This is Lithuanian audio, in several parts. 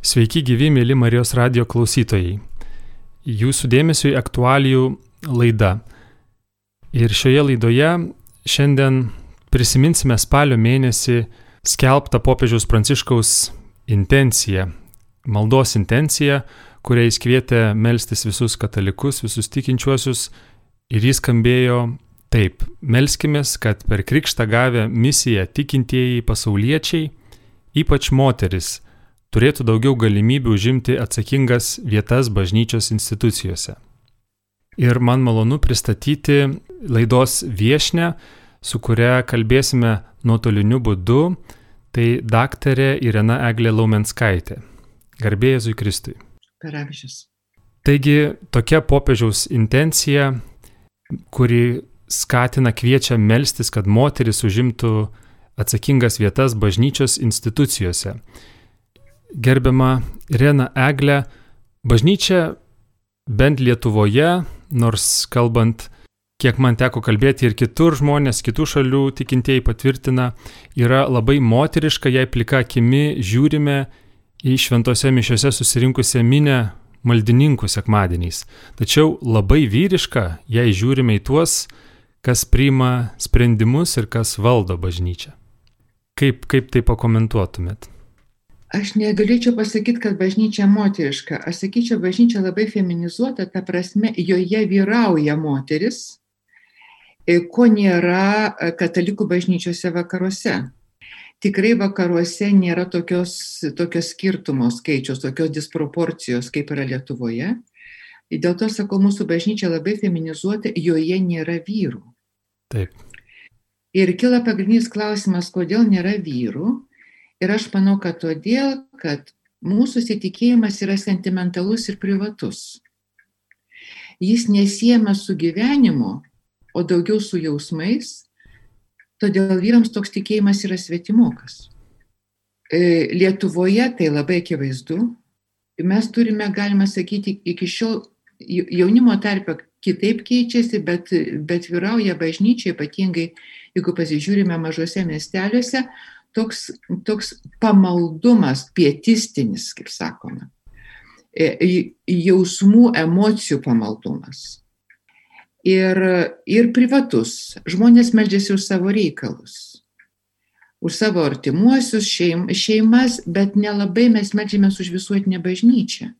Sveiki gyvi, mėly Marijos radio klausytojai. Jūsų dėmesio į aktualijų laida. Ir šioje laidoje šiandien prisiminsime spalio mėnesį skelbtą popiežiaus pranciškaus intenciją, maldos intenciją, kurią jis kvietė melstis visus katalikus, visus tikinčiuosius ir jis skambėjo taip, melskimės, kad per krikštą gavę misiją tikintieji pasauliečiai, ypač moteris, turėtų daugiau galimybių užimti atsakingas vietas bažnyčios institucijose. Ir man malonu pristatyti laidos viešnę, su kuria kalbėsime nuotoliniu būdu, tai daktarė Irena Eglė Laumenskaitė. Garbėjai Kristui. Per amžius. Taigi tokia popiežiaus intencija, kuri skatina, kviečia melstis, kad moteris užimtų atsakingas vietas bažnyčios institucijose gerbiama Rena Eglė, bažnyčia bent Lietuvoje, nors kalbant, kiek man teko kalbėti ir kitur žmonės, kitų šalių tikintieji patvirtina, yra labai moteriška, jei plika akimi žiūrime į šventose mišiose susirinkusią minę maldininkų sekmadieniais. Tačiau labai vyriška, jei žiūrime į tuos, kas priima sprendimus ir kas valdo bažnyčią. Kaip, kaip tai pakomentuotumėt? Aš negalėčiau pasakyti, kad bažnyčia moteriška. Aš sakyčiau, bažnyčia labai feminizuota, ta prasme, joje vyrauja moteris, e, ko nėra e, katalikų bažnyčiose vakaruose. Tikrai vakaruose nėra tokios, tokios skirtumos skaičios, tokios disproporcijos, kaip yra Lietuvoje. Dėl to sakau, mūsų bažnyčia labai feminizuota, joje nėra vyrų. Taip. Ir kila pagrindinis klausimas, kodėl nėra vyrų Ir aš manau, kad todėl, kad mūsų įsitikėjimas yra sentimentalus ir privatus. Jis nesiema su gyvenimu, o daugiau su jausmais, todėl vyrams toks tikėjimas yra svetimokas. E, Lietuvoje tai labai akivaizdu. Mes turime, galima sakyti, iki šiol jaunimo tarpe kitaip keičiasi, bet, bet vyrauja bažnyčia, ypatingai jeigu pasižiūrime mažose miesteliuose, toks, toks pamaldumas, pietistinis, kaip sakoma, e, jausmų, emocijų pamaldumas. Ir, ir privatus. Žmonės meldžiasi už savo reikalus, už savo artimuosius, šeim, šeimas, bet nelabai mes meldžiamės už visuotinę bažnyčią.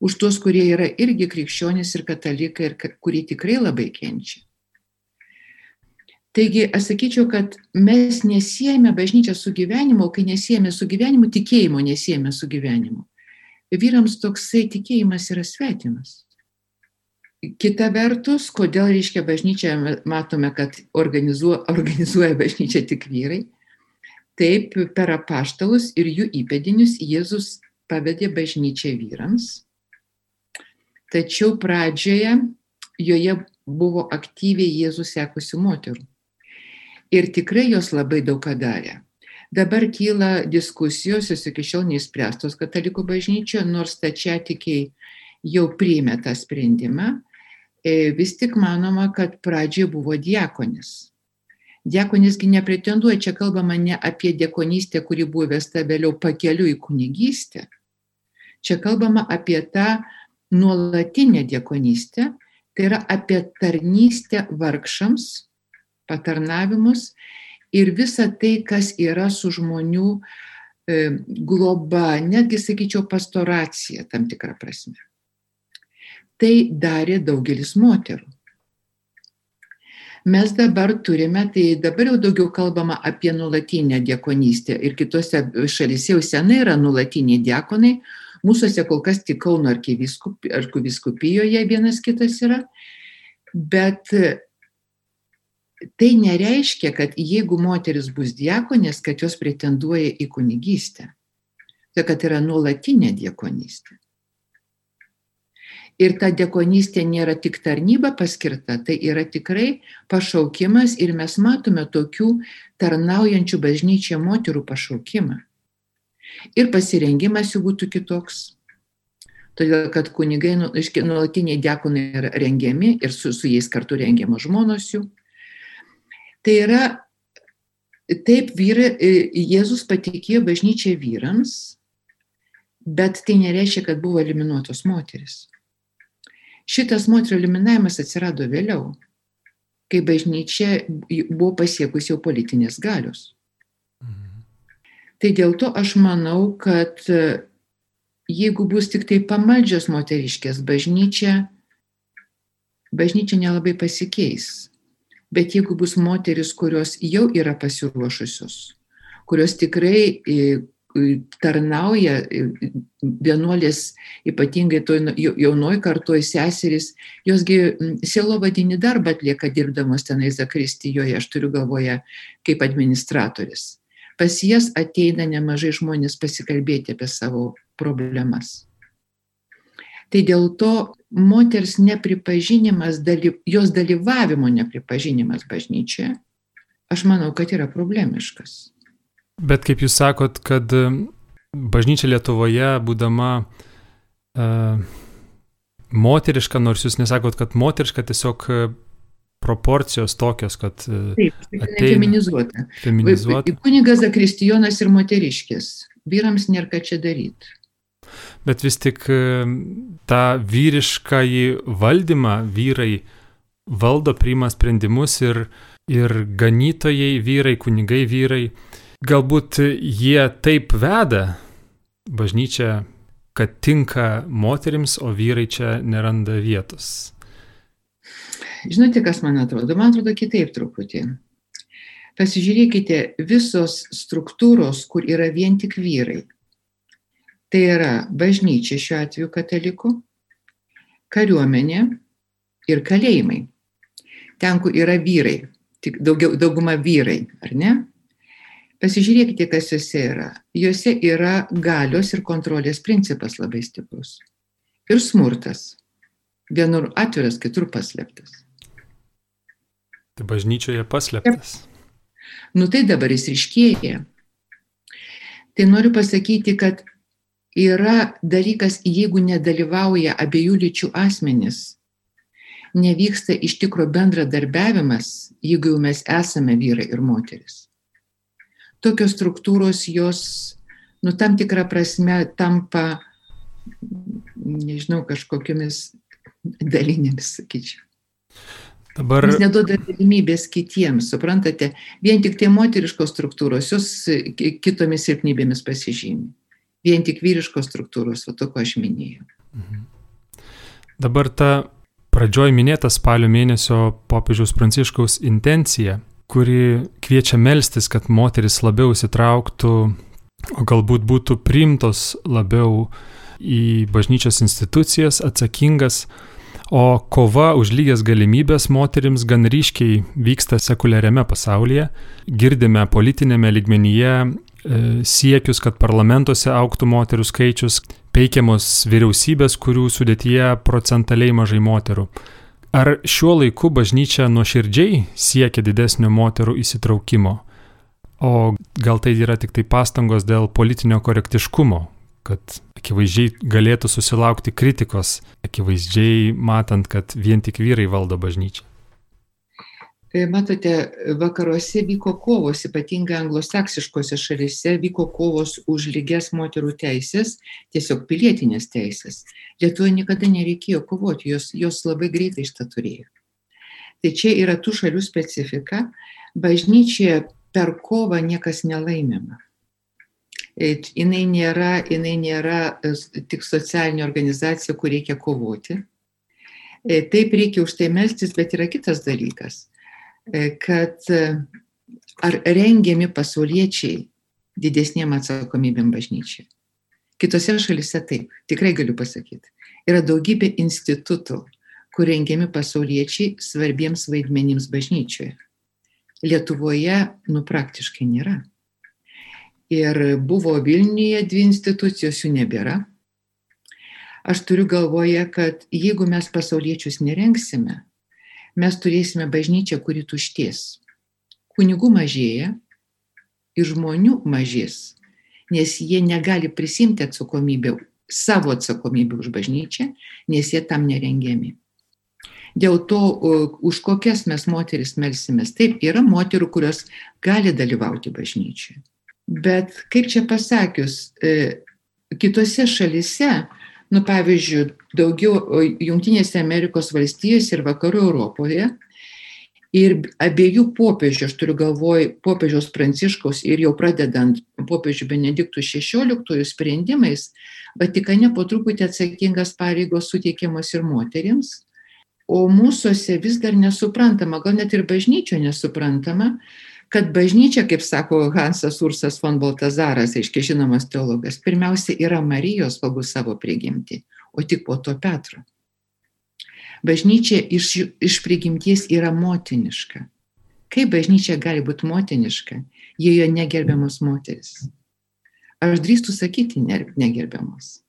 Už tuos, kurie yra irgi krikščionys ir katalikai ir kurie tikrai labai kenčia. Taigi, aš sakyčiau, kad mes nesijėmė bažnyčią su gyvenimu, o kai nesijėmė su gyvenimu, tikėjimo nesijėmė su gyvenimu. Vyrams toksai tikėjimas yra svetimas. Kita vertus, kodėl reiškia bažnyčia, matome, kad organizuoja, organizuoja bažnyčia tik vyrai. Taip, per apaštalus ir jų įpėdinius Jėzus pavedė bažnyčią vyrams. Tačiau pradžioje joje buvo aktyviai Jėzus sekusių moterų ir tikrai jos labai daug ką darė. Dabar kyla diskusijos, jos iki šiol neįspręstos katalikų bažnyčioje, nors tačiatikiai jau priėmė tą sprendimą, e, vis tik manoma, kad pradžioje buvo diakonis. Diakonisgi nepretenduoja, čia kalbama ne apie diakonystę, kuri buvo vesta vėliau pakeliu į kunigystę. Čia kalbama apie tą nuolatinę diakonystę, tai yra apie tarnystę vargšams, patarnavimus ir visa tai, kas yra su žmonių e, globa, netgi sakyčiau pastoracija tam tikrą prasme. Tai darė daugelis moterų. Mes dabar turime, tai dabar jau daugiau kalbama apie nulatinę diekonystę ir kitose šalyse jau senai yra nulatiniai diekonai, mūsųse kol kas tik Kauno arkiviskupijoje vienas kitas yra, bet tai nereiškia, kad jeigu moteris bus diakonės, kad jos pretenduoja į kunigystę. Tai kad yra nuolatinė diakonystė. Ir ta diakonystė nėra tik tarnyba paskirta, tai yra tikrai pašaukimas ir mes matome tokių tarnaujančių bažnyčia moterų pašaukimą. Ir pasirengimas jų būtų kitoks. Todėl, kad kunigai, nu, nuolatiniai diakonai yra rengiami ir su, su jais kartu rengiamos žmonos jų. Tai yra, taip vyrai, e, Jėzus patikėjo bažnyčią vyrams Bet tai nereiškia, kad buvo eliminuotos moteris. Šitas moterų eliminavimas atsirado vėliau, kai bažnyčia buvo pasiekusi jau politinės galios. Mhm. Tai dėl to aš manau, kad jeigu bus tik tai pamaldžios moteriškės, bažnyčia, bažnyčia nelabai pasikeis. Bet jeigu bus moteris, kurios jau yra pasiruošusios, kurios tikrai tarnauja vienuolės, ypatingai toj jaunoj kartoj seserys, josgi sielo vadinį darbą atlieka dirbdamos tenai Zakristijoje, aš turiu galvoje, kaip administratoris. Pas jas ateina nemažai žmonės pasikalbėti apie savo problemas. Tai dėl to moters nepripažinimas, jos dalyvavimo nepripažinimas bažnyčioje, aš manau, kad yra problemiškas. Bet kaip jūs sakot, kad bažnyčia Lietuvoje, būdama uh, moteriška, nors jūs nesakot, kad moteriška, tiesiog proporcijos tokios, kad... Taip, ateina, feminizuota. feminizuota. Kunigas Zakristijonas ir moteriškis. Vyrams nėra ką čia daryti. Bet vis tik tą vyrišką valdymą vyrai valdo, priima sprendimus ir, ir ganytojai vyrai, kunigai vyrai galbūt jie taip veda bažnyčią, kad tinka moterims, o vyrai čia neranda vietos. Žinote, kas man atrodo? Man atrodo kitaip truputį. Pasižiūrėkite, visos struktūros, kur yra vien tik vyrai. Tai yra bažnyčia šiuo atveju katalikų, kariuomenė ir kalėjimai. Ten, kur yra vyrai, tik daugiau, dauguma vyrai, ar ne? Pasižiūrėkite, kas juose yra. Juose yra galios ir kontrolės principas labai stiprus. Ir smurtas. Vienur atviras, kitur paslėptas. Tai bažnyčioje paslėptas. Nu tai dabar jis ryškėja. Tai noriu pasakyti, kad yra dalykas, jeigu nedalyvauja abiejų lyčių asmenys, nevyksta iš tikro bendradarbiavimas, jeigu jau mes esame vyrai ir moteris tokios struktūros jos, nu, tam tikrą prasme tampa, nežinau, kažkokiamis dalinėmis, sakyčiau. Dabar... Jis neduoda galimybės kitiems, suprantate, vien tik tie moteriškos struktūros, jos kitomis silpnybėmis pasižymi. Vien tik vyriškos struktūros, o to, ko aš minėjau. Mhm. Dabar ta pradžioj minėta spalio mėnesio popiežiaus pranciškaus intencija kuri kviečia melstis, kad moteris labiau įsitrauktų, o galbūt būtų priimtos labiau į bažnyčios institucijas, atsakingas, o kova už lygias galimybės moterims gan ryškiai vyksta sekuliariame pasaulyje. Girdime politinėme ligmenyje siekius, kad parlamentuose auktų moterų skaičius, peikiamos vyriausybės, kurių sudėtyje procentaliai mažai moterų. Ar šiuo laiku bažnyčia nuoširdžiai siekia didesnio moterų įsitraukimo? O gal tai yra tik tai pastangos dėl politinio korektiškumo, kad akivaizdžiai galėtų susilaukti kritikos, akivaizdžiai matant, kad vien tik vyrai valdo bažnyčią? E, matote, vakaruose vyko kovos, ypatingai anglosaksiškose šalise vyko kovos už lygias moterų teisės, tiesiog pilietinės teisės. Lietuvoje niekada nereikėjo kovoti, jos, jos labai greitai šitą turėjo. Tai čia yra tų šalių specifika. Bažnyčioje per kovą niekas nelaimima. Jis nėra, jinai nėra e, tik socialinė organizacija, kur reikia kovoti. E, taip reikia už tai melstis, bet yra kitas dalykas E, kad e, ar rengiami pasauliečiai didesniem atsakomybėm bažnyčiai. Kitose šalise taip, tikrai galiu pasakyti. Yra daugybė institutų, kur rengiami pasauliečiai svarbiems vaidmenims bažnyčioje. Lietuvoje, nu, praktiškai nėra. Ir buvo Vilniuje dvi institucijos, jų nebėra. Aš turiu galvoje, kad jeigu mes pasauliečius nerenksime, mes turėsime bažnyčią, kuri tuštės. Kunigų mažėja ir žmonių mažės, nes jie negali prisimti atsakomybę, savo atsakomybę už bažnyčią, nes jie tam nerengiami. Dėl to, už kokias mes moteris melsimės. Taip, yra moterų, kurios gali dalyvauti bažnyčioje. Bet kaip čia pasakius, e, kitose šalise, nu pavyzdžiui, daugiau Junktinėse Amerikos valstijose ir Vakarų Europoje, ir abiejų popiežių, aš turiu galvoj popiežiaus Pranciškaus ir jau pradedant popiežių Benediktų XVI sprendimais, Vatikane po truputį atsakingas pareigos suteikiamos ir moterims, o mūsųse vis dar nesuprantama, gal net ir bažnyčio nesuprantama, kad bažnyčia, kaip sako Hansas Ursas von Baltazaras, aiškiai žinomas teologas, pirmiausia yra Marijos pagal savo prigimti, o tik po to Petro. Bažnyčia iš, iš prigimties yra motiniška. Kaip bažnyčia gali būti motiniška, jei jo negerbiamos moteris? Aš drįstu sakyti negerbiamos.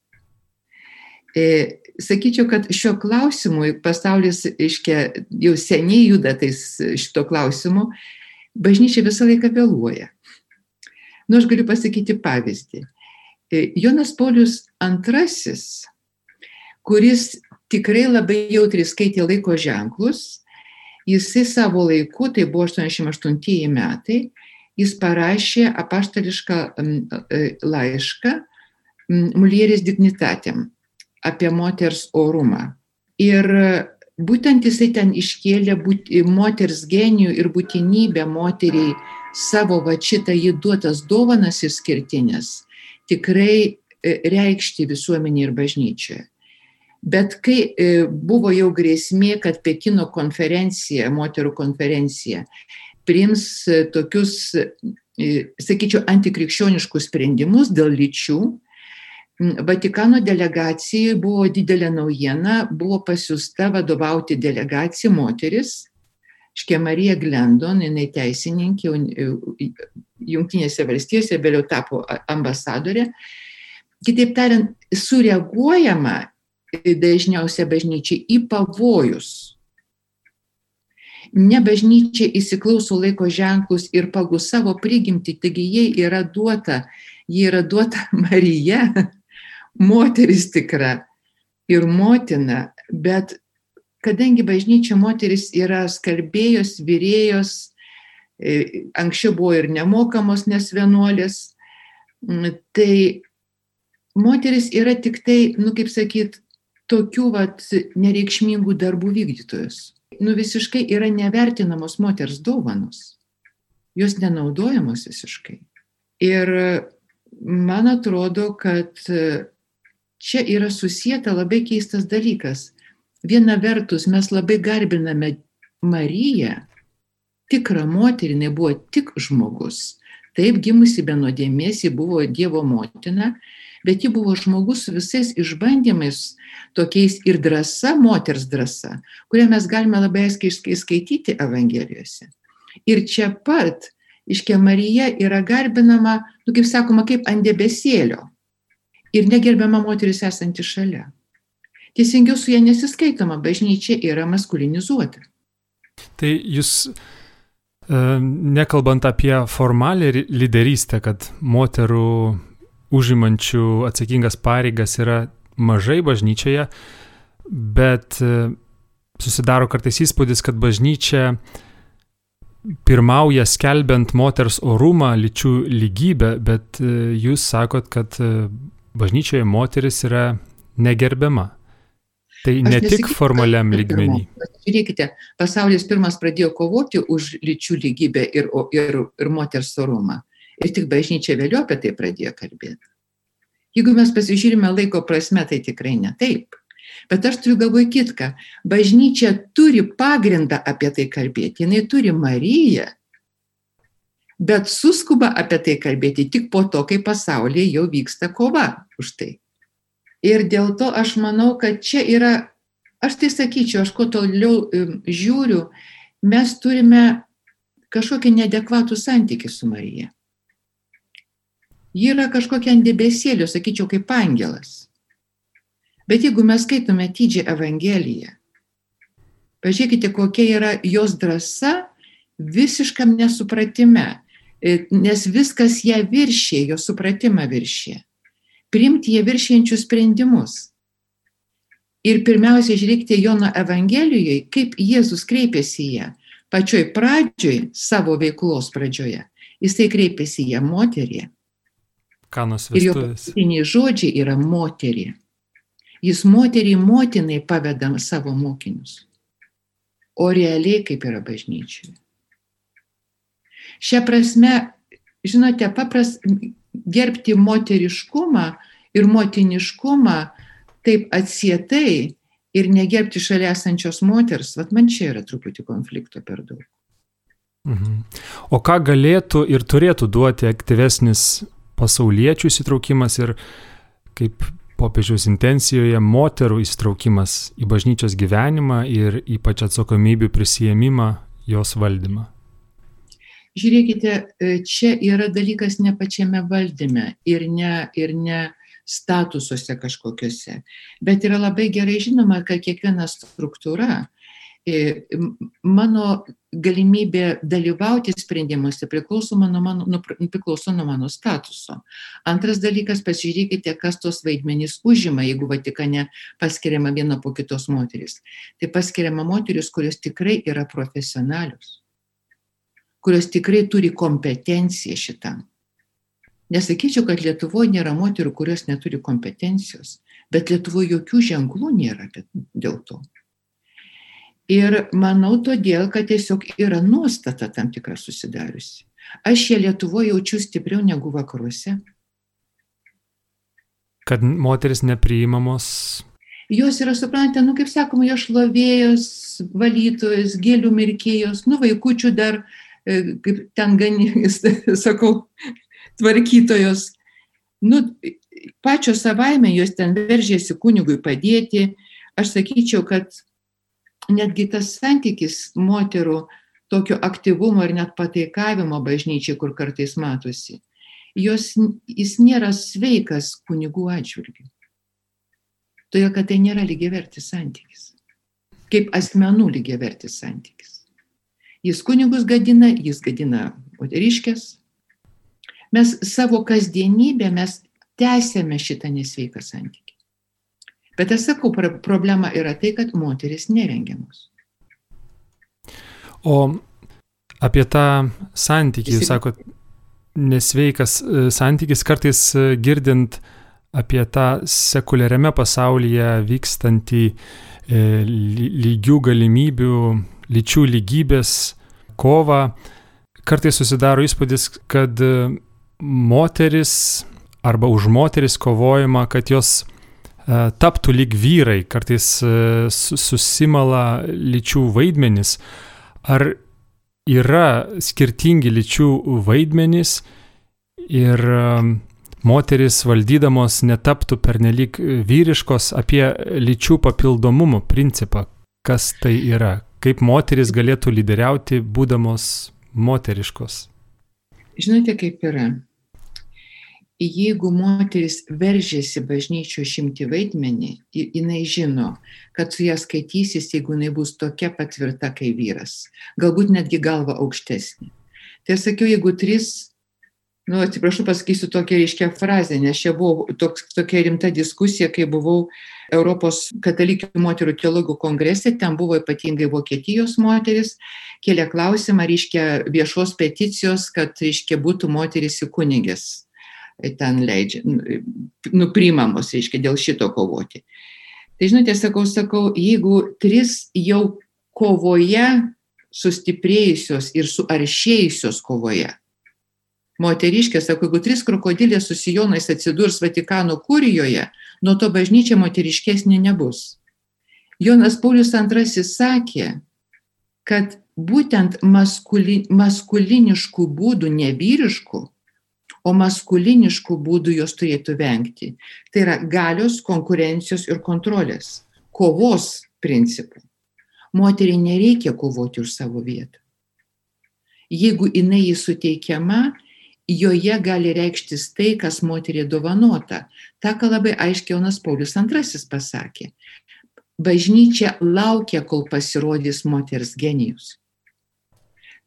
E, sakyčiau, kad šiuo klausimu pasaulis, iškia, jau seniai juda tais šito klausimu, bažnyčia visą laiką vėluoja. Nu, aš galiu pasakyti pavyzdį. E, Jonas Paulius II, kuris tikrai labai jautriai skaitė laiko ženklus. Jisai savo laiku, tai buvo 88 metai, jis parašė apaštališką e, laišką Mulieris dignitatėm apie moters orumą. Ir būtent jisai ten iškėlė būt, moters genijų ir būtinybę moteriai savo va šitą įduotas dovanas išskirtinės tikrai e, reikšti visuomenė ir bažnyčioje. Bet kai e, buvo jau grėsmė, kad Pekino konferencija, moterų konferencija, priims e, tokius, sakyčiau, antikrikščioniškus sprendimus dėl lyčių, Vatikano delegacijai buvo didelė naujiena, buvo pasiusta vadovauti delegacijai moteris, Škia Marija Glendon, jinai teisininkė Junktinėse valstijose, vėliau tapo ambasadorė. Kitaip tariant, sureaguojama dažniausia bažnyčiai į pavojus. Ne bažnyčia įsiklauso laiko ženklus ir pagal savo prigimtį, taigi jai yra duota, jai yra duota Marija, moteris tikra ir motina, bet kadangi bažnyčia moteris yra skalbėjos, vyrėjos, e, anksčiau buvo ir nemokamos nes vienuolės, tai moteris yra tik tai, nu kaip sakyt, tokių vat nereikšmingų darbų vykdytojus. Nu visiškai yra nevertinamos moters dovanos. Jos nenaudojamos visiškai. Ir man atrodo, kad čia yra susijęta labai keistas dalykas. Viena vertus mes labai garbiname Mariją, tikrą moterį, jinai buvo tik žmogus. Taip gimusi be nuodėmės, ji buvo Dievo motina, bet ji buvo žmogus su visais išbandymais, tokiais ir drąsa, moters drąsa, kurią mes galime labai aiškiai skaityti Evangelijose. Ir čia pat, iškia Marija yra garbinama, nu, kaip sakoma, kaip ant debesėlio. Ir negerbiama moteris esanti šalia. Teisingiau su ją nesiskaitoma, bažnyčia yra maskulinizuota. Tai jūs e, nekalbant apie formalią lyderystę, kad moterų užimančių atsakingas pareigas yra mažai bažnyčioje, bet e, susidaro kartais įspūdis, kad bažnyčia pirmauja skelbiant moters orumą, lyčių lygybę, bet e, jūs sakot, kad bažnyčioje moteris yra negerbiama. Tai ne tik formaliam lygmenį. Žiūrėkite, pasaulis pirmas pradėjo kovoti už lyčių lygybę ir, ir, ir moters orumą. Ir tik bažnyčia vėliau apie tai pradėjo kalbėti. Jeigu mes pasižiūrime laiko prasme, tai tikrai ne taip. Bet aš turiu galvoj kitką. Bažnyčia turi pagrindą apie tai kalbėti. Jis turi Mariją. Bet suskuba apie tai kalbėti tik po to, kai pasaulyje jau vyksta kova už tai. Ir dėl to aš manau, kad čia yra, aš tai sakyčiau, aš kuo toliau žiūriu, mes turime kažkokį nedekvatų santykį su Marija. Ji yra kažkokia ant debesėlio, sakyčiau, kaip angelas. Bet jeigu mes skaitome didžią Evangeliją, pažiūrėkite, kokia yra jos drąsa visiškam nesupratime, nes viskas ją viršė, jo supratimą viršė. Primti jie viršienčius sprendimus. Ir pirmiausia, žiūrėkite Jono Evangelijoje, kaip Jėzus kreipėsi į ją. Pačioj pradžioj, savo veiklos pradžioje, jisai kreipėsi į ją moterį Kanos Ir jo vestuvės. žodžiai yra moterį. Jis moteriai motinai paveda savo mokinius. O realiai kaip yra bažnyčioje. Šia prasme, žinote, papras gerbti moteriškumą ir motiniškumą taip atsietai ir negerbti šalia esančios moters, vat man čia yra truputį konflikto per daug. Mhm. O ką galėtų ir turėtų duoti aktyvesnis pasauliečių įsitraukimas ir kaip popiežiaus intencijoje moterų įsitraukimas į bažnyčios gyvenimą ir ypač atsakomybių prisijėmimą jos valdymą? Žiūrėkite, e, čia yra dalykas ne pačiame valdyme ir ne, ir ne statusuose kažkokiuose, bet yra labai gerai žinoma, kad kiekviena struktūra, e, mano galimybė dalyvauti sprendimuose priklauso, mano, mano, nu, pr- priklauso nuo mano statuso. Antras dalykas, pasižiūrėkite, kas tos vaidmenys užima, jeigu Vatikane paskiriama viena po kitos moteris. Tai paskiriama moteris, kurios tikrai yra profesionalius kurios tikrai turi kompetenciją šitam. Nesakyčiau, kad Lietuvoje nėra moterų, kurios neturi kompetencijos, bet Lietuvoje jokių ženklų nėra dėl to. Ir manau todėl, kad tiesiog yra nuostata tam tikra susidariusi. Aš ją Lietuvoje jaučiu stipriau negu vakaruose. Kad moteris nepriimamos. Jos yra, suprantate, nu kaip sakoma, jos šlovėjos, valytojos, gėlių mirkėjos, nu vaikučių dar, kaip ten ganys, sakau, tvarkytojos. Nu, pačios savaime jos ten veržėsi kunigui padėti. Aš sakyčiau, kad netgi tas santykis moterų tokio aktyvumo ir net pateikavimo bažnyčiai, kur kartais matosi, jos, jis nėra sveikas kunigų atžvilgių. Todėl, kad tai nėra lygiavertis santykis. Kaip asmenų lygiavertis santykis. Jis kunigus gadina, jis gadina moteriškės. Mes savo kasdienybę mes tęsėme šitą nesveiką santykį. Bet aš sakau, pro- problema yra tai, kad moteris nerengiamos. O apie tą santykį, jūs Įsi- sakot, nesveikas e, santykis kartais e, girdint apie tą sekuliariame pasaulyje vykstantį e, ly- lygių galimybių, lyčių lygybės kovą, kartais susidaro įspūdis, kad e, moteris arba už moteris kovojama, kad jos e, taptų lyg vyrai, kartais e, su- susimala lyčių vaidmenis. Ar yra skirtingi lyčių vaidmenys ir moteris valdydamos netaptų pernelyg vyriškos apie lyčių papildomumo principą? Kas tai yra? Kaip moteris galėtų lyderiauti, būdamos moteriškos? Žinote, kaip yra? Jeigu moteris veržėsi bažnyčio šimti vaidmenį, ji- jinai žino, kad su ją skaitysis, jeigu jinai bus tokia patvirta kaip vyras. Galbūt netgi galva aukštesnė. Tai sakiau, jeigu trys, nu, atsiprašau, pasakysiu tokią reiškia frazę, nes čia buvo toks, tokia rimta diskusija, kai buvau Europos katalikių moterų teologų kongrese, ten buvo ypatingai Vokietijos moteris, kėlė klausimą, reiškia, viešos peticijos, kad, reiškia, būtų moteris į kunigės ten leidžia, nuprimamos, reiškia, dėl šito kovoti. Tai žinote, sakau, sakau, jeigu tris jau kovoje sustiprėjusios ir suaršėjusios kovoje, moteriškė, sako, jeigu trys krokodilės su sijonais atsidurs Vatikano kurijoje, nuo to bažnyčia moteriškesnė nebus. Jonas Paulius II sakė, kad būtent maskuli, maskuliniškų būdų, ne vyriškų, o maskuliniškų būdų jos turėtų vengti. Tai yra galios, konkurencijos ir kontrolės, kovos principų. Moteriai nereikia kovoti už savo vietą. Jeigu jinai jį suteikiama, joje gali reikštis tai, kas moteriai dovanota. Ta, ką labai aiškiai Jonas Paulius II pasakė. Bažnyčia laukia, kol pasirodys moters genijus.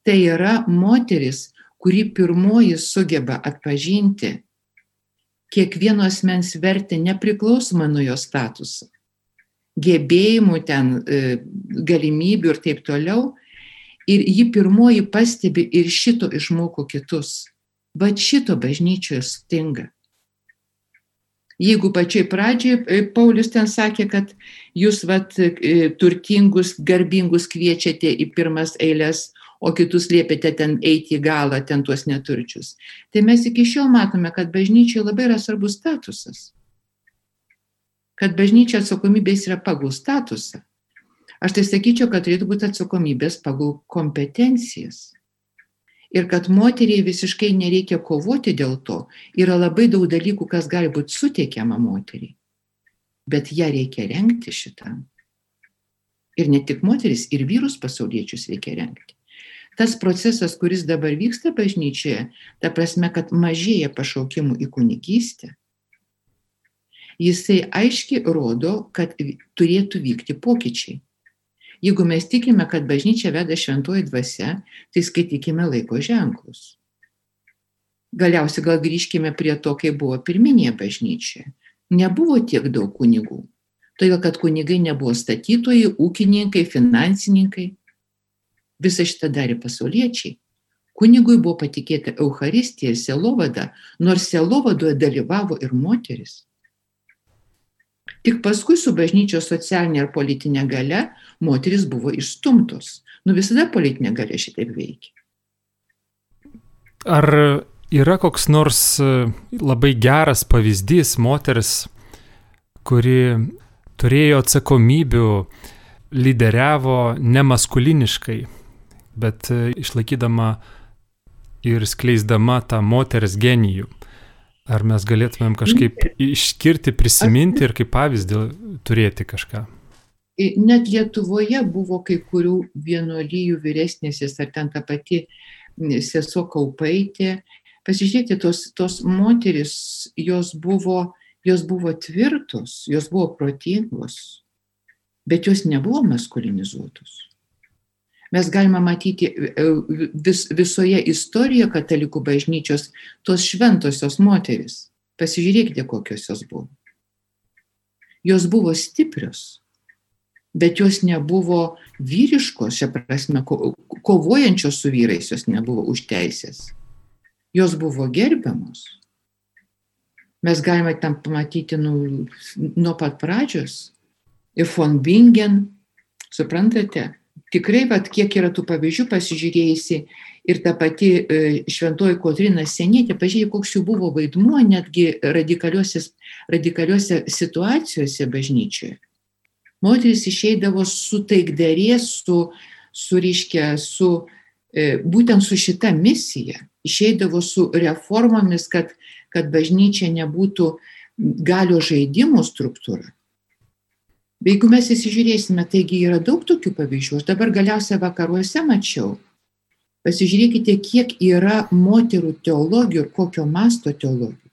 Tai yra moteris, kuri pirmoji sugeba atpažinti kiekvieno asmens vertę nepriklausomai nuo jo statuso, gebėjimų ten, e, galimybių ir taip toliau. Ir ji pirmoji pastebi ir šito išmoko kitus. Bet šito bažnyčioje stinga. Jeigu pačiai pradžiai e, Paulius ten sakė, kad jūs vat, e, turtingus, garbingus kviečiate į pirmas eilės, o kitus liepėte ten eiti į galą, ten tuos neturčius. Tai mes iki šiol matome, kad bažnyčiai labai yra svarbus statusas. Kad bažnyčia atsakomybės yra pagal statusą. Aš tai sakyčiau, kad turėtų būti atsakomybės pagal kompetencijas ir kad moteriai visiškai nereikia kovoti dėl to. Yra labai daug dalykų, kas gali būti suteikiama moteriai. Bet ją reikia renkti šitam. Ir ne tik moteris, ir vyrus pasauliečius reikia renkti. Tas procesas, kuris dabar vyksta bažnyčioje, ta prasme, kad mažėja pašaukimų į kunigystę, jisai aiškiai rodo, kad turėtų vykti pokyčiai. Jeigu mes tikime, kad bažnyčia veda šventoji dvasia, tai skaitykime laiko ženklus. Galiausiai gal grįžkime prie to, kai buvo pirminėje bažnyčioje. Nebuvo tiek daug kunigų. Todėl, kad kunigai nebuvo statytojai, ūkininkai, finansininkai. Visą šitą darė pasauliečiai. Kunigui buvo patikėta Euharistija ir selovada, nors selovadoje dalyvavo ir moteris. Tik paskui su bažnyčios socialinė ir politinė gale moteris buvo išstumtos. Nu visada politinė galia šitaip veikia. Ar yra koks nors e, labai geras pavyzdys moters, kuri turėjo atsakomybių, lyderiavo nemaskuliniškai, bet e, išlaikydama ir skleisdama tą moters genijų? Ar mes galėtumėm kažkaip išskirti, prisiminti ir kaip pavyzdį turėti kažką? Net Lietuvoje buvo kai kurių vienuolyjų vyresnėsis, ar ten ta pati sesuo Kaupaitė. Pasižiūrėkite, tos, tos moteris, jos buvo, jos buvo tvirtos, jos buvo protingos, bet jos nebuvo maskulinizuotos mes galime matyti e, vis, visoje istorijoje katalikų bažnyčios tos šventosios moteris. Pasižiūrėkite, kokios jos buvo. Jos buvo stiprios, bet jos nebuvo vyriškos, šia prasme, kovojančios su vyrais, jos nebuvo už teisės. Jos buvo gerbiamos. Mes galime tam pamatyti nu, nuo pat pradžios. Ir von Bingen, suprantate, tikrai, vat, kiek yra tų pavyzdžių pasižiūrėjusi ir ta pati e, šventoji Kotrina Senietė, pažiūrėjau, koks jų buvo vaidmuo netgi radikaliuose, situacijose bažnyčioje. Moteris išeidavo su taikdarės, su, su, reiškia, su e, būtent su šita misija, išeidavo su reformomis, kad, kad bažnyčia nebūtų galio žaidimų struktūra Jeigu mes įsižiūrėsime, taigi yra daug tokių pavyzdžių. Aš dabar galiausiai vakaruose mačiau. Pasižiūrėkite, kiek yra moterų teologijų ir kokio masto teologijų.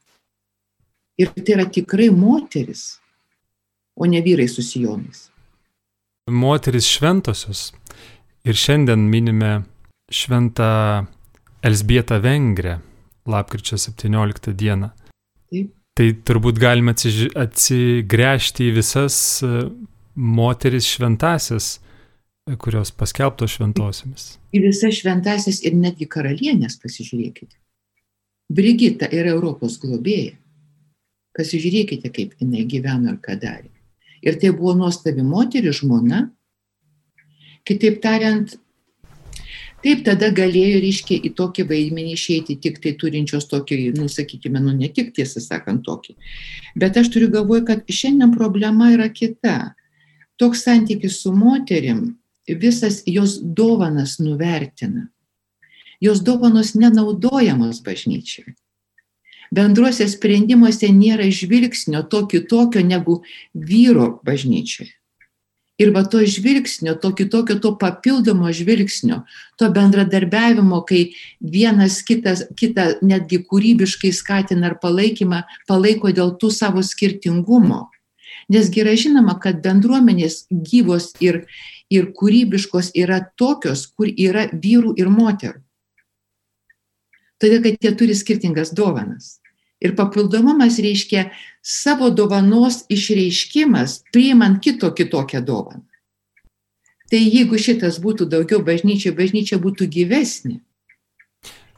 Ir tai yra tikrai moteris, o ne vyrai su sijonais. Moteris šventosios. Ir šiandien minime šventą Elsbietą Vengrę, lapkričio 17 dieną. Taip. Tai turbūt galime atsigręžti į visas e, moteris šventasias, e, kurios paskelbtos šventosiamis. Į visas šventasias ir netgi karalienės pasižiūrėkite. Brigita yra Europos globėja. Pasižiūrėkite, kaip jinai gyveno ir ką darė. Ir tai buvo nuostabi moteris, žmona. Kitaip tariant, Taip tada galėjo, reiškia, į tokį vaidmenį išeiti tik tai turinčios tokį, nu, sakykime, nu, ne tik tiesą sakant tokį. Bet aš turiu galvoje, kad šiandien problema yra kita. Toks santykis su moterim visas jos dovanas nuvertina. Jos dovanos nenaudojamos bažnyčiai. Bendruose sprendimuose nėra žvilgsnio to kitokio negu vyro bažnyčioje. Ir va to žvilgsnio, to kitokio, to papildomo žvilgsnio, to bendradarbiavimo, kai vienas kitas, kitą netgi kūrybiškai skatina ar palaikymą, palaiko dėl tų savo skirtingumo. Nes gerai žinoma, kad bendruomenės gyvos ir, ir kūrybiškos yra tokios, kur yra vyrų ir moterų. Todėl, kad jie turi skirtingas dovanas. Ir papildomumas reiškia savo dovanos išreiškimas, priimant kito kitokią dovaną. Tai jeigu šitas būtų daugiau bažnyčia, bažnyčia būtų gyvesnė.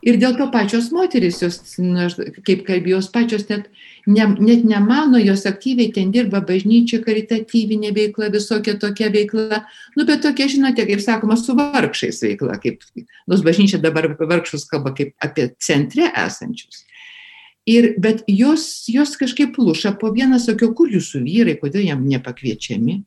Ir dėl to pačios moteris, jos, na, kaip kalbėjos, pačios net ne, net nemano, jos aktyviai ten dirba bažnyčia, karitatyvinė veikla, visokia tokia veikla, nu bet tokia, žinote, kaip sakoma, su vargšais veikla, kaip, nors bažnyčia dabar vargšus kalba kaip apie centre esančius. Ir, bet jos, jos kažkaip pluša po vieną, sakau, kur jūsų vyrai, kodėl jam nepakviečiami.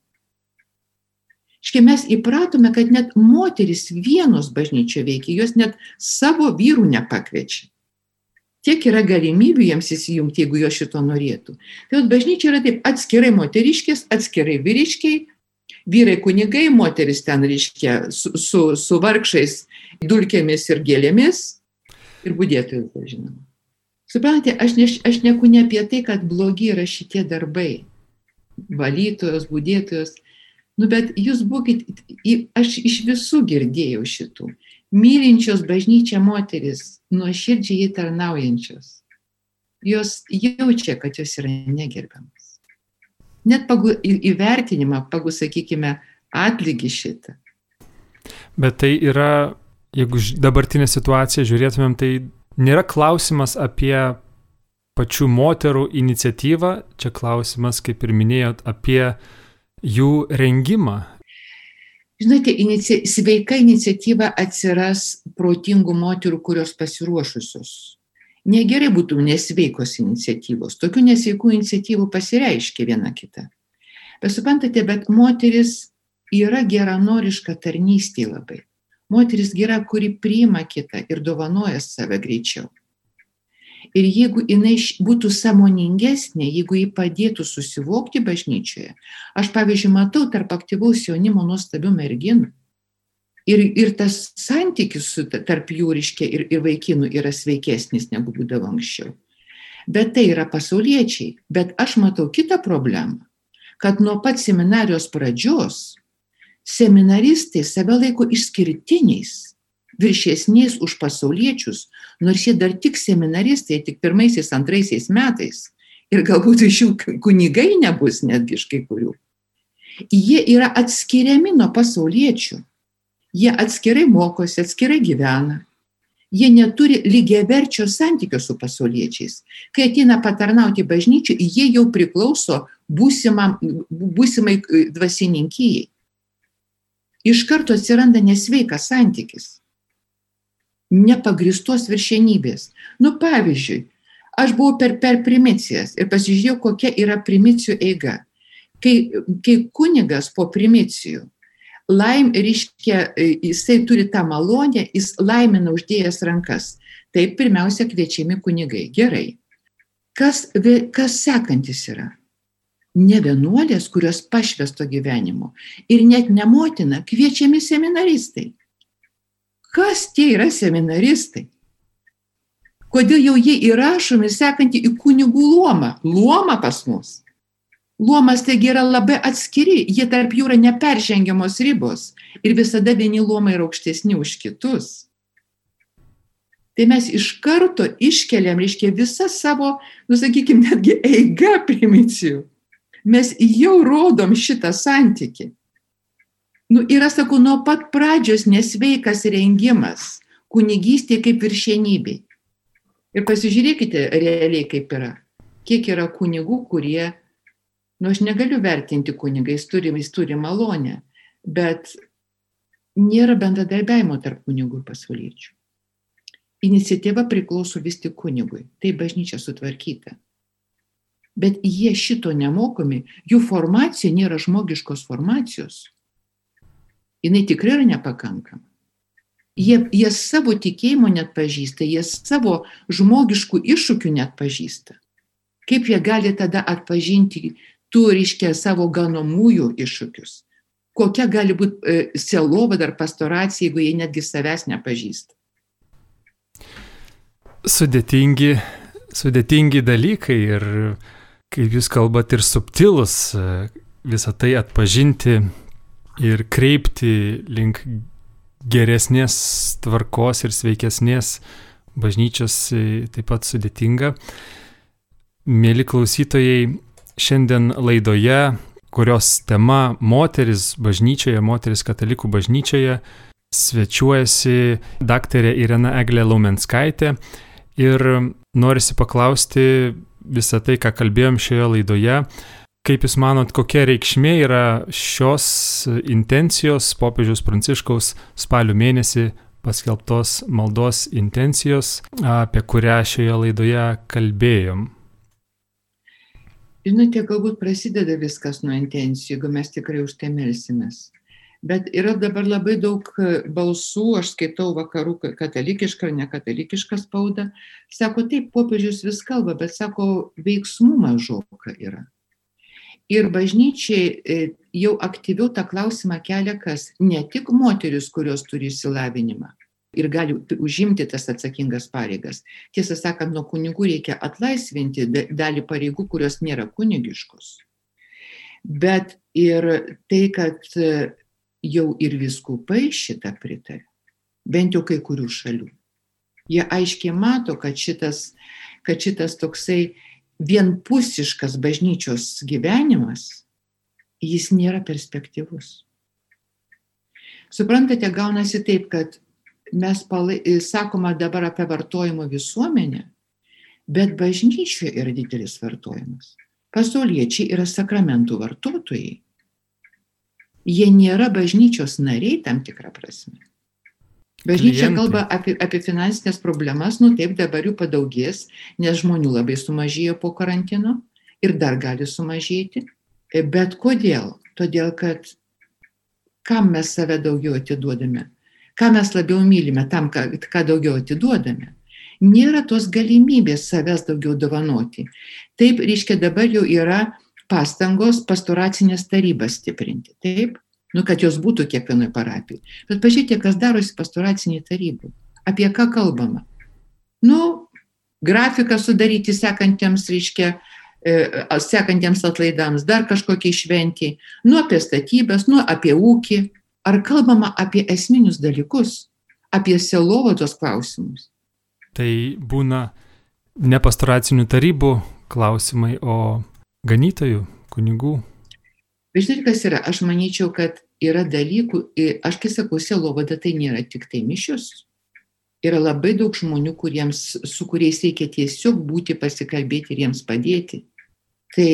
Škai mes įpratome, kad net moteris vienos bažnyčio veikia, jos net savo vyrų nepakviečia tiek yra galimybių jiems įsijungti, jeigu jo šito norėtų. Tai bažnyčia yra taip atskirai moteriškės, atskirai vyriškiai, vyrai kunigai, moteris ten reiškia su, su, su vargšais dulkėmis ir gėlėmis ir būdėtojais, žinoma. Suprantate, aš, ne, aš neku ne apie tai, kad blogi yra šitie darbai. Valytojos, būdėtojos. Nu, bet jūs būkit, aš iš visų girdėjau šitų mylinčios bažnyčią moteris, nuoširdžiai jį tarnaujančios, jos jaučia, kad jos yra negerbiamas. Net pagal įvertinimą, pagal, sakykime, atlygį šitą. Bet tai yra, jeigu dabartinę situaciją žiūrėtumėm, tai nėra klausimas apie pačių moterų iniciatyvą, čia klausimas, kaip ir minėjot, apie jų rengimą, Žinote, inici sveika iniciatyva atsiras protingų moterų, kurios pasiruošusios. Negerai būtų nesveikos iniciatyvos. Tokių nesveikų iniciatyvų pasireiškia viena kita. Bet suprantate, bet moteris yra geranoriška tarnystė labai. Moteris gera, kuri priima kitą ir dovanoja save greičiau. Ir jeigu jinai būtų samoningesnė, jeigu jį padėtų susivokti bažnyčioje, aš pavyzdžiui matau tarp aktyvaus jaunimo nuostabių merginų. Ir, ir tas santykis tarp jų ryškia ir, ir vaikinų yra sveikesnis negu būdavo anksčiau. Bet tai yra pasauliečiai. Bet aš matau kitą problemą, kad nuo pat seminarijos pradžios seminaristai save laiko išskirtiniais viršesniais už pasauliečius, nors jie dar tik seminaristai, tik pirmaisiais, antraisiais metais. Ir galbūt iš jų kunigai nebus netgi iš kai kurių. Jie yra atskiriami nuo pasauliečių. Jie atskirai mokosi, atskirai gyvena. Jie neturi lygiaverčio santykio su pasauliečiais. Kai ateina patarnauti bažnyčių, jie jau priklauso būsimam, būsimai dvasininkijai. Iš karto atsiranda nesveikas santykis nepagristos viršenybės. Nu, pavyzdžiui, aš buvau per, per primicijas ir pasižiūrėjau, kokia yra primicijų eiga. Kai, kai kunigas po primicijų, laim, reiškia, jisai turi tą malonę, jis laimina uždėjęs rankas. Tai pirmiausia kviečiami kunigai. Gerai. Kas, kas sekantis yra? Ne vienuolės, kurios pašvesto gyvenimo. Ir net ne motina, kviečiami seminaristai. Kas tie yra seminaristai? Kodėl jau jie įrašomi sekantį į kunigų luomą? Luomą pas mus. Luomas taigi yra labai atskiri, jie tarp jų yra neperžengiamos ribos ir visada vieni luomai yra aukštesni už kitus. Tai mes iš karto iškeliam, reiškia, visą savo, nusakykime, netgi eiga primicijų. Mes jau rodom šitą santyki nu, yra, sakau, nuo pat pradžios nesveikas rengimas kunigystė kaip viršienybė. Ir pasižiūrėkite realiai, kaip yra. Kiek yra kunigų, kurie, nu, aš negaliu vertinti kunigais, turi, jis turi malonę, bet nėra bendradarbiavimo tarp kunigų ir pasauliečių. Iniciatyva priklauso vis tik kunigui, tai bažnyčia sutvarkyta. Bet jie šito nemokomi, jų formacija nėra žmogiškos formacijos jinai tikrai yra nepakankama. Jie, jie savo tikėjimo net pažįsta, jie savo žmogiškų iššūkių net pažįsta. Kaip jie gali tada atpažinti tų, reiškia, savo ganomųjų iššūkius? Kokia gali būti e, selovada ar pastoracija, jeigu jie netgi savęs nepažįsta? Sudėtingi, sudėtingi dalykai ir kaip jūs kalbat ir subtilus, e, visą tai atpažinti ir kreipti link geresnės tvarkos ir sveikesnės bažnyčios e, taip pat sudėtinga. Mėly klausytojai, šiandien laidoje, kurios tema moteris bažnyčioje, moteris katalikų bažnyčioje, svečiuojasi daktarė Irena Eglė Laumenskaitė ir norisi paklausti visą tai, ką kalbėjom šioje laidoje. Kaip Jūs manot, kokia reikšmė yra šios intencijos popiežiaus Pranciškaus spalio mėnesį paskelbtos maldos intencijos, apie kurią šioje laidoje kalbėjom? Žinote, galbūt prasideda viskas nuo intencijų, jeigu mes tikrai už tai. Bet yra dabar labai daug balsų, aš skaitau vakarų katalikišką nekatalikišką spaudą, sako, taip, popiežius vis kalba, bet sako, veiksmų mažoka yra. Ir bažnyčiai jau aktyviau tą klausimą kelia kas? Ne tik moteris, kurios turi įsilavinimą, ir gali užimti tas atsakingas pareigas. Tiesą sakant, nuo kunigų reikia atlaisvinti dalį pareigų, kurios nėra kunigiškos. Bet ir tai, kad jau ir viskupai šitą pritarė, bent jau kai kurių šalių. Jie aiškiai mato, kad šitas, kad šitas toksai vienpusiškas bažnyčios gyvenimas, jis nėra perspektyvus. Suprantate, gaunasi taip, kad mes palai, sakoma dabar apie vartojimo visuomenę, bet bažnyčioje yra didelis vartojimas. Pasauliečiai yra sakramentų vartotojai. Jie nėra bažnyčios nariai tam tikrą prasme. Bažnyčia Klientai. kalba apie, apie finansinės problemas, nu taip dabar jų padaugės, nes žmonių labai sumažėjo po karantino ir dar gali sumažėti. Bet kodėl? Todėl, kad kam mes save daugiau atiduodame? ką mes labiau mylime, tam, ką, ką daugiau atiduodame. Nėra tos galimybės savęs daugiau dovanoti. Taip, reiškia, dabar jau yra pastangos pastoracinės tarybas stiprinti. Taip, nu, kad jos būtų kiekvienoje parapijoje. Bet pažiūrėkite, kas darosi pastoraciniai tarybai. Apie ką kalbama? Nu, grafiką sudaryti sekantiems, reiškia, e, sekantiems atlaidams, dar kažkokiai šventiai, nu apie statybės, nu apie ūkį, Ar kalbama apie esminius dalykus, apie selovados klausimus? Tai būna ne pastoracinių tarybų klausimai, o ganytojų, kunigų. Žinai, kas yra, aš manyčiau, kad yra dalykų, aš kai sakau, selovada tai nėra tik tai mišius. Yra labai daug žmonių, kuriems, su kuriais reikia tiesiog būti, pasikalbėti ir jiems padėti. Tai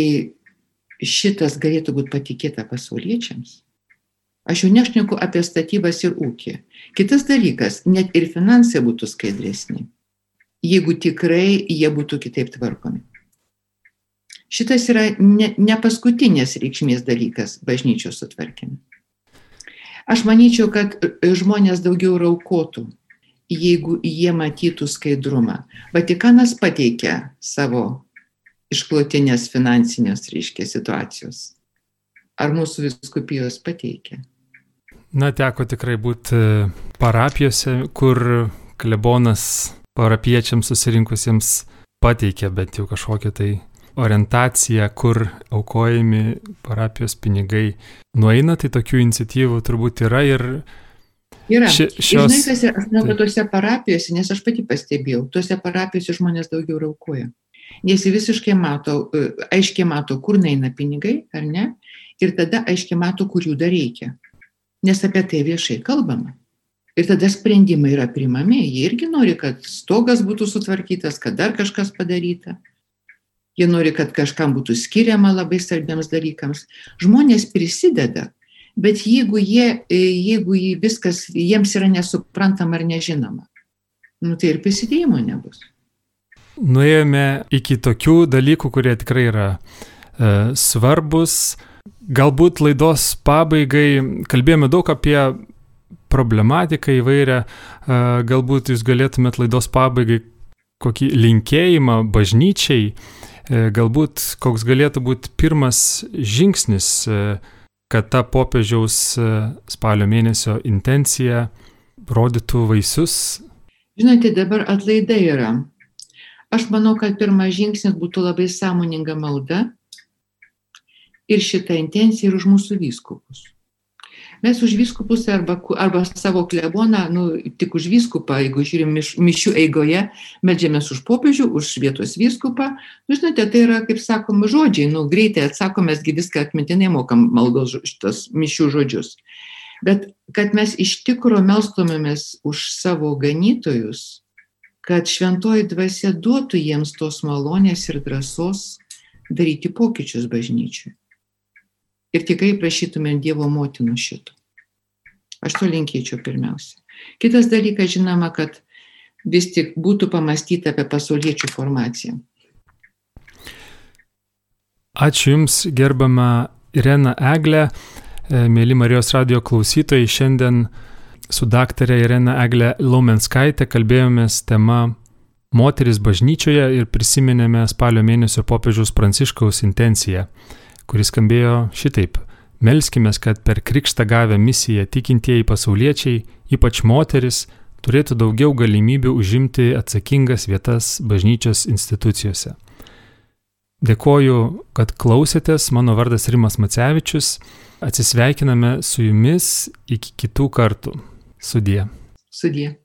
šitas galėtų būti patikėta pasauliečiams. Aš jau nešneku apie statybas ir ūkį. Kitas dalykas, net ir finansai būtų skaidresni, jeigu tikrai jie būtų kitaip tvarkomi. Šitas yra ne, ne paskutinės reikšmės dalykas bažnyčios sutvarkime. Aš manyčiau, kad žmonės daugiau raukotų, jeigu jie matytų skaidrumą. Vatikanas pateikia savo išklotinės finansinės, reiškia, situacijos. Ar mūsų viskupijos pateikia? Na, teko tikrai būti e, parapijose, kur klebonas parapiečiams susirinkusiems pateikė bent jau kažkokią tai orientaciją, kur aukojami parapijos pinigai nueina, tai tokių iniciatyvų turbūt yra ir Yra. Ši, šios... Žinai, kas yra, aš manau, kad tuose parapijose, nes aš pati pastebėjau, tuose parapijose žmonės daugiau raukoja. Nes jie visiškai mato, e, aiškiai mato, kur eina pinigai, ar ne, ir tada aiškiai mato, kur jų dar reikia nes apie tai viešai kalbama. Ir tada sprendimai yra primami. Jie irgi nori, kad stogas būtų sutvarkytas, kad dar kažkas padaryta. Jie nori, kad kažkam būtų skiriama labai svarbiams dalykams. Žmonės prisideda, bet jeigu, jie, jeigu viskas jiems yra nesuprantama ar nežinoma, nu, tai ir prisidėjimo nebus. Nuėjome iki tokių dalykų, kurie tikrai yra e, svarbus, Galbūt laidos pabaigai kalbėjome daug apie problematiką įvairią, galbūt jūs galėtumėt laidos pabaigai kokį linkėjimą bažnyčiai, e, galbūt koks galėtų būti pirmas žingsnis, e, kad ta popiežiaus e, spalio mėnesio intencija rodytų vaisius. Žinote, dabar atlaidai yra. Aš manau, kad pirmas žingsnis būtų labai sąmoninga malda ir šitą intenciją ir už mūsų vyskupus. Mes už vyskupus arba, arba savo kleboną, nu, tik už vyskupą, jeigu žiūrim miš, mišių eigoje, medžiamės už popiežių, už vietos vyskupą. Nu, žinote, tai yra, kaip sakoma, žodžiai, nu, greitai atsakom, mesgi viską atmintinai mokam maldos šitos mišių žodžius. Bet kad mes iš tikrųjų melstumėmės už savo ganytojus, kad šventoji dvasia duotų jiems tos malonės ir drąsos daryti pokyčius bažnyčiui. Ir tikrai prašytumėm Dievo motinų šito. Aš to linkėčiau pirmiausia. Kitas dalykas, žinoma, kad vis tik būtų pamastyta apie pasauliečių formaciją. Ačiū Jums, gerbama Irena Eglė, e, mėly Marijos radio klausytojai. Šiandien su daktarė Irena Eglė Laumenskaitė kalbėjomės tema Moteris bažnyčioje ir prisiminėme spalio mėnesio popiežiaus Pranciškaus intenciją, kuris skambėjo šitaip. Melskime, kad per krikštą gavę misiją tikintieji pasauliečiai, ypač moteris, turėtų daugiau galimybių užimti atsakingas vietas bažnyčios institucijose. Dėkoju, kad klausėtės, mano vardas Rimas Macevičius, atsisveikiname su jumis iki kitų kartų. Sudie. Sudie.